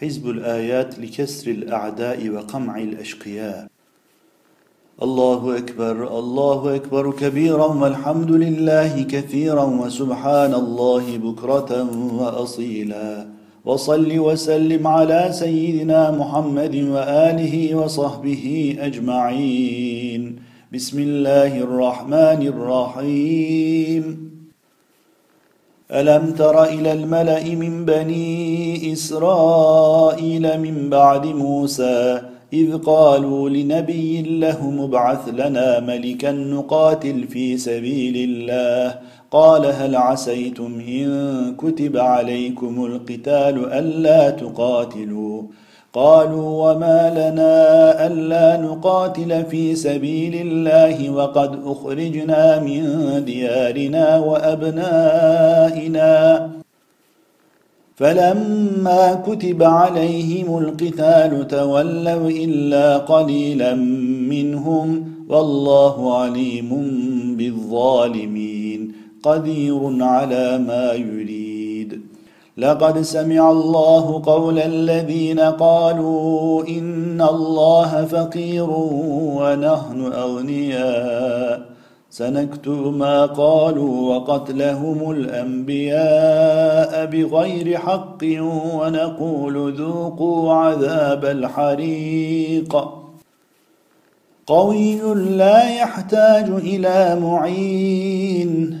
حزب الآيات لكسر الأعداء وقمع الأشقياء. الله أكبر الله أكبر كبيرا والحمد لله كثيرا وسبحان الله بكرة وأصيلا. وصل وسلم على سيدنا محمد وآله وصحبه أجمعين. بسم الله الرحمن الرحيم. ألم تر إلى الملأ من بني إسرائيل من بعد موسى إذ قالوا لنبي له مبعث لنا ملكا نقاتل في سبيل الله. قال هل عسيتم إن كتب عليكم القتال ألا تقاتلوا؟ قالوا وما لنا ألا نقاتل في سبيل الله وقد أخرجنا من ديارنا وأبنائنا. فلما كتب عليهم القتال تولوا إلا قليلا منهم والله عليم بالظالمين. قدير على ما يريد. لقد سمع الله قول الذين قالوا إن الله فقير ونحن أغنياء. سنكتب ما قالوا وقتلهم الأنبياء بغير حق ونقول ذوقوا عذاب الحريق. قوي لا يحتاج إلى معين.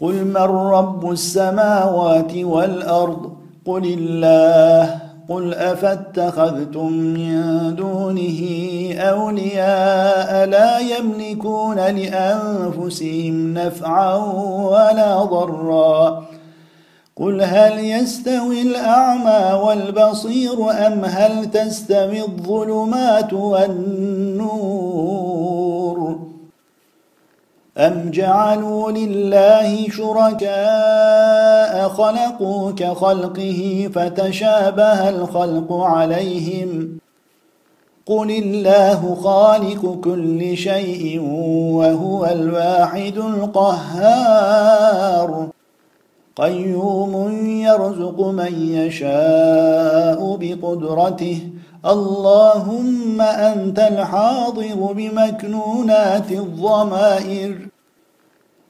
قل من رب السماوات والأرض؟ قل الله. قل أفاتخذتم من دونه أولياء لا يملكون لأنفسهم نفعا ولا ضرا. قل هل يستوي الأعمى والبصير أم هل تستوي الظلمات والنور؟ أم جعلوا لله شركاء خلقوا كخلقه فتشابه الخلق عليهم قل الله خالق كل شيء وهو الواحد القهار قيوم يرزق من يشاء بقدرته اللهم أنت الحاضر بمكنونات الضمائر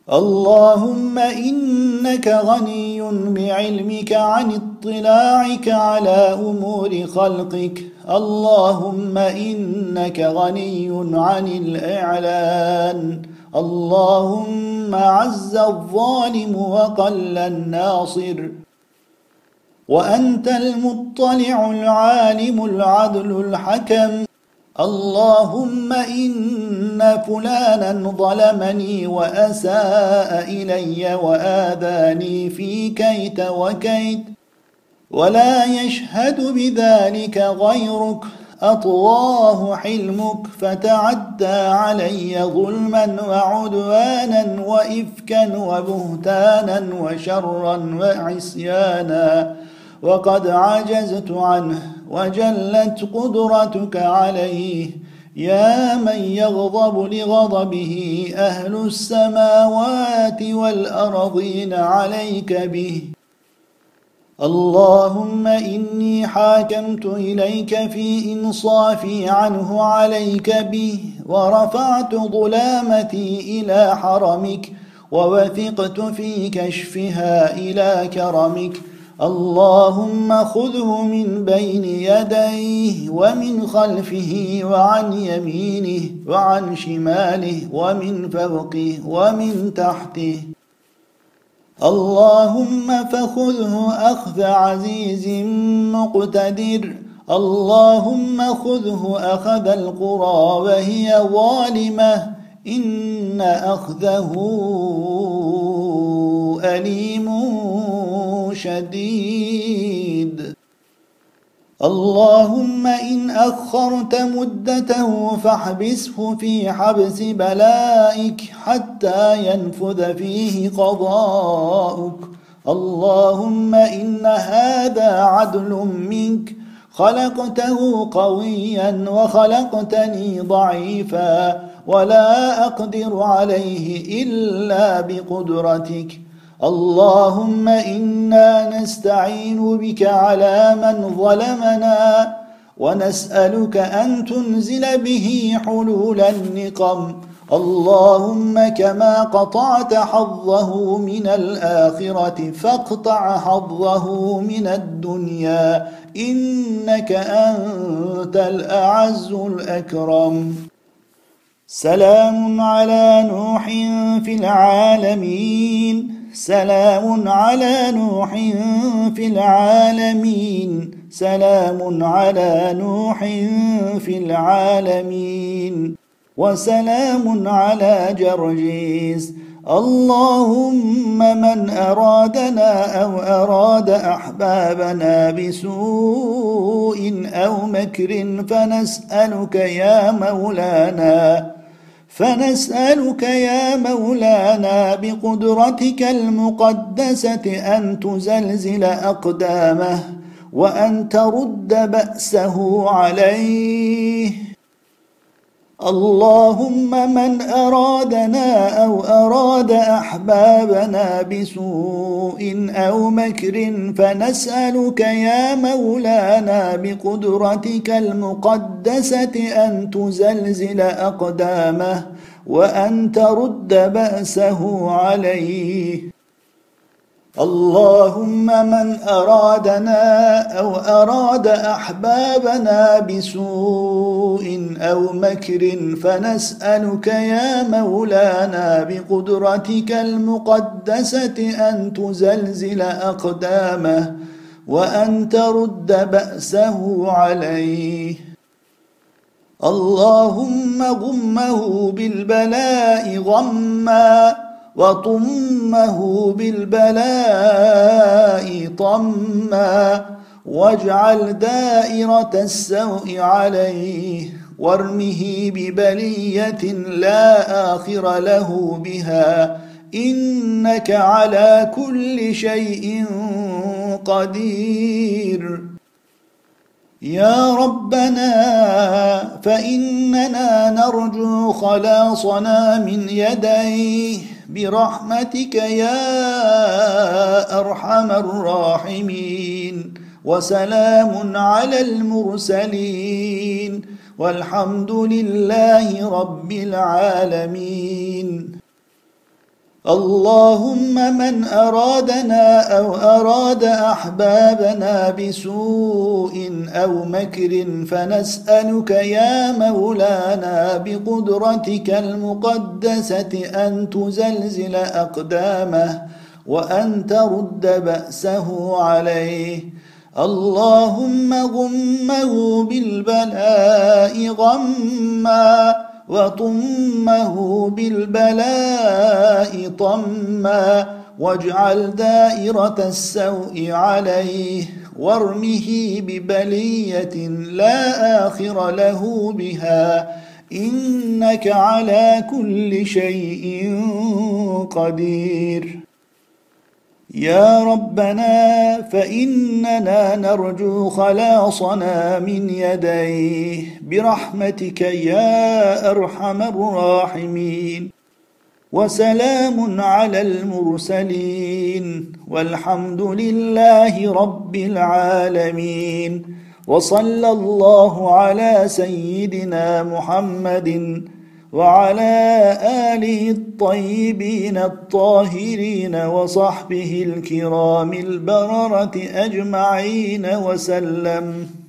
اللهم إنك غني بعلمك عن اطلاعك على أمور خلقك. اللهم إنك غني عن الإعلان. اللهم عز الظالم وقل الناصر. وأنت المطلع العالم العدل الحكم. اللهم إن فلانا ظلمني وأساء إلي وآذاني في كيت وكيت ولا يشهد بذلك غيرك أطواه حلمك فتعدى علي ظلما وعدوانا وإفكا وبهتانا وشرا وعصيانا وقد عجزت عنه وجلت قدرتك عليه. يا من يغضب لغضبه أهل السماوات والأرضين عليك به. اللهم إني حاكمت إليك في إنصافي عنه عليك به ورفعت ظلامتي إلى حرمك ووثقت في كشفها إلى كرمك. اللهم خذه من بين يديه ومن خلفه وعن يمينه وعن شماله ومن فوقه ومن تحته. اللهم فخذه أخذ عزيز مقتدر. اللهم خذه أخذ القرى وهي ظالمة. إن أخذه أليم. شديد. اللهم إن أخرت مدته فاحبسه في حبس بلائك حتى ينفذ فيه قضاؤك. اللهم إن هذا عدل منك. خلقته قويا وخلقتني ضعيفا. ولا أقدر عليه إلا بقدرتك. اللهم إنا نستعين بك على من ظلمنا ونسألك أن تنزل به حلول النقم. اللهم كما قطعت حظه من الآخرة فاقطع حظه من الدنيا. إنك أنت الأعز الأكرم. سلام على نوح في العالمين. سلام على نوح في العالمين. سلام على نوح في العالمين. وسلام على جرجيس. اللهم من أرادنا أو أراد أحبابنا بسوء أو مكر فنسألك يا مولانا. فنسألك يا مولانا بقدرتك المقدسة أن تزلزل أقدامه وأن ترد بأسه عليه. اللهم من أرادنا أو أراد أحبابنا بسوء أو مكر فنسألك يا مولانا بقدرتك المقدسة أن تزلزل أقدامه وأن ترد بأسه عليه. اللهم من أرادنا أو أراد أحبابنا بسوء أو مكر فنسألك يا مولانا بقدرتك المقدسة أن تزلزل أقدامه وأن ترد بأسه عليه. اللهم غمه بالبلاء غمّا وطمه بالبلاء طما واجعل دائرة السوء عليه وارمه ببلية لا آخر له بها إنك على كل شيء قدير يا ربنا فإننا نرجو خلاصنا من يديه برحمتك يا أرحم الراحمين. وسلام على المرسلين. والحمد لله رب العالمين. اللهم من أرادنا أو أراد أحبابنا بسوء أو مكر فنسألك يا مولانا بقدرتك المقدسة أن تزلزل أقدامه وأن ترد بأسه عليه. اللهم غمه بالبلاء غمّا. وطمه بالبلاء طما واجعل دائرة السوء عليه وارمه ببلية لا آخر له بها إنك على كل شيء قدير يا ربنا فإننا نرجو خلاصنا من يديه برحمتك يا أرحم الراحمين. وسلام على المرسلين. والحمد لله رب العالمين. وصلى الله على سيدنا محمد وعلى آله الطيبين الطاهرين وصحبه الكرام البررة أجمعين وسلم.